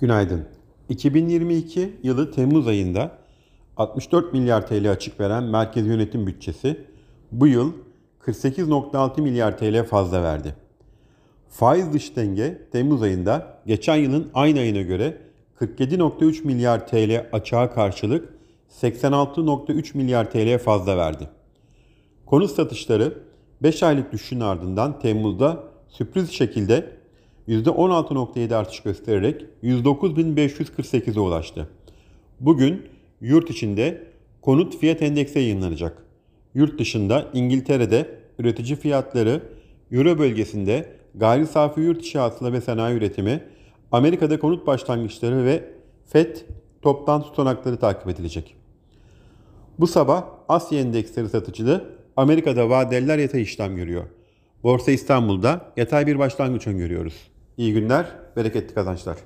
Günaydın. 2022 yılı Temmuz ayında 64 milyar TL açık veren Merkez Yönetim Bütçesi bu yıl 48.6 milyar TL fazla verdi. Faiz dış denge Temmuz ayında geçen yılın aynı ayına göre 47.3 milyar TL açığa karşılık 86.3 milyar TL fazla verdi. Konut satışları 5 aylık düşüşün ardından Temmuz'da sürpriz şekilde %16.7 artış göstererek 109.548'e ulaştı. Bugün yurt içinde konut fiyat endeksi yayınlanacak. Yurt dışında İngiltere'de üretici fiyatları, Euro bölgesinde gayri safi yurt içi hasıla ve sanayi üretimi, Amerika'da konut başlangıçları ve FED toptan tutanakları takip edilecek. Bu sabah Asya endeksleri satıcılı, Amerika'da vadeliler yatay işlem görüyor. Borsa İstanbul'da yatay bir başlangıç öngörüyoruz. İyi günler, bereketli kazançlar.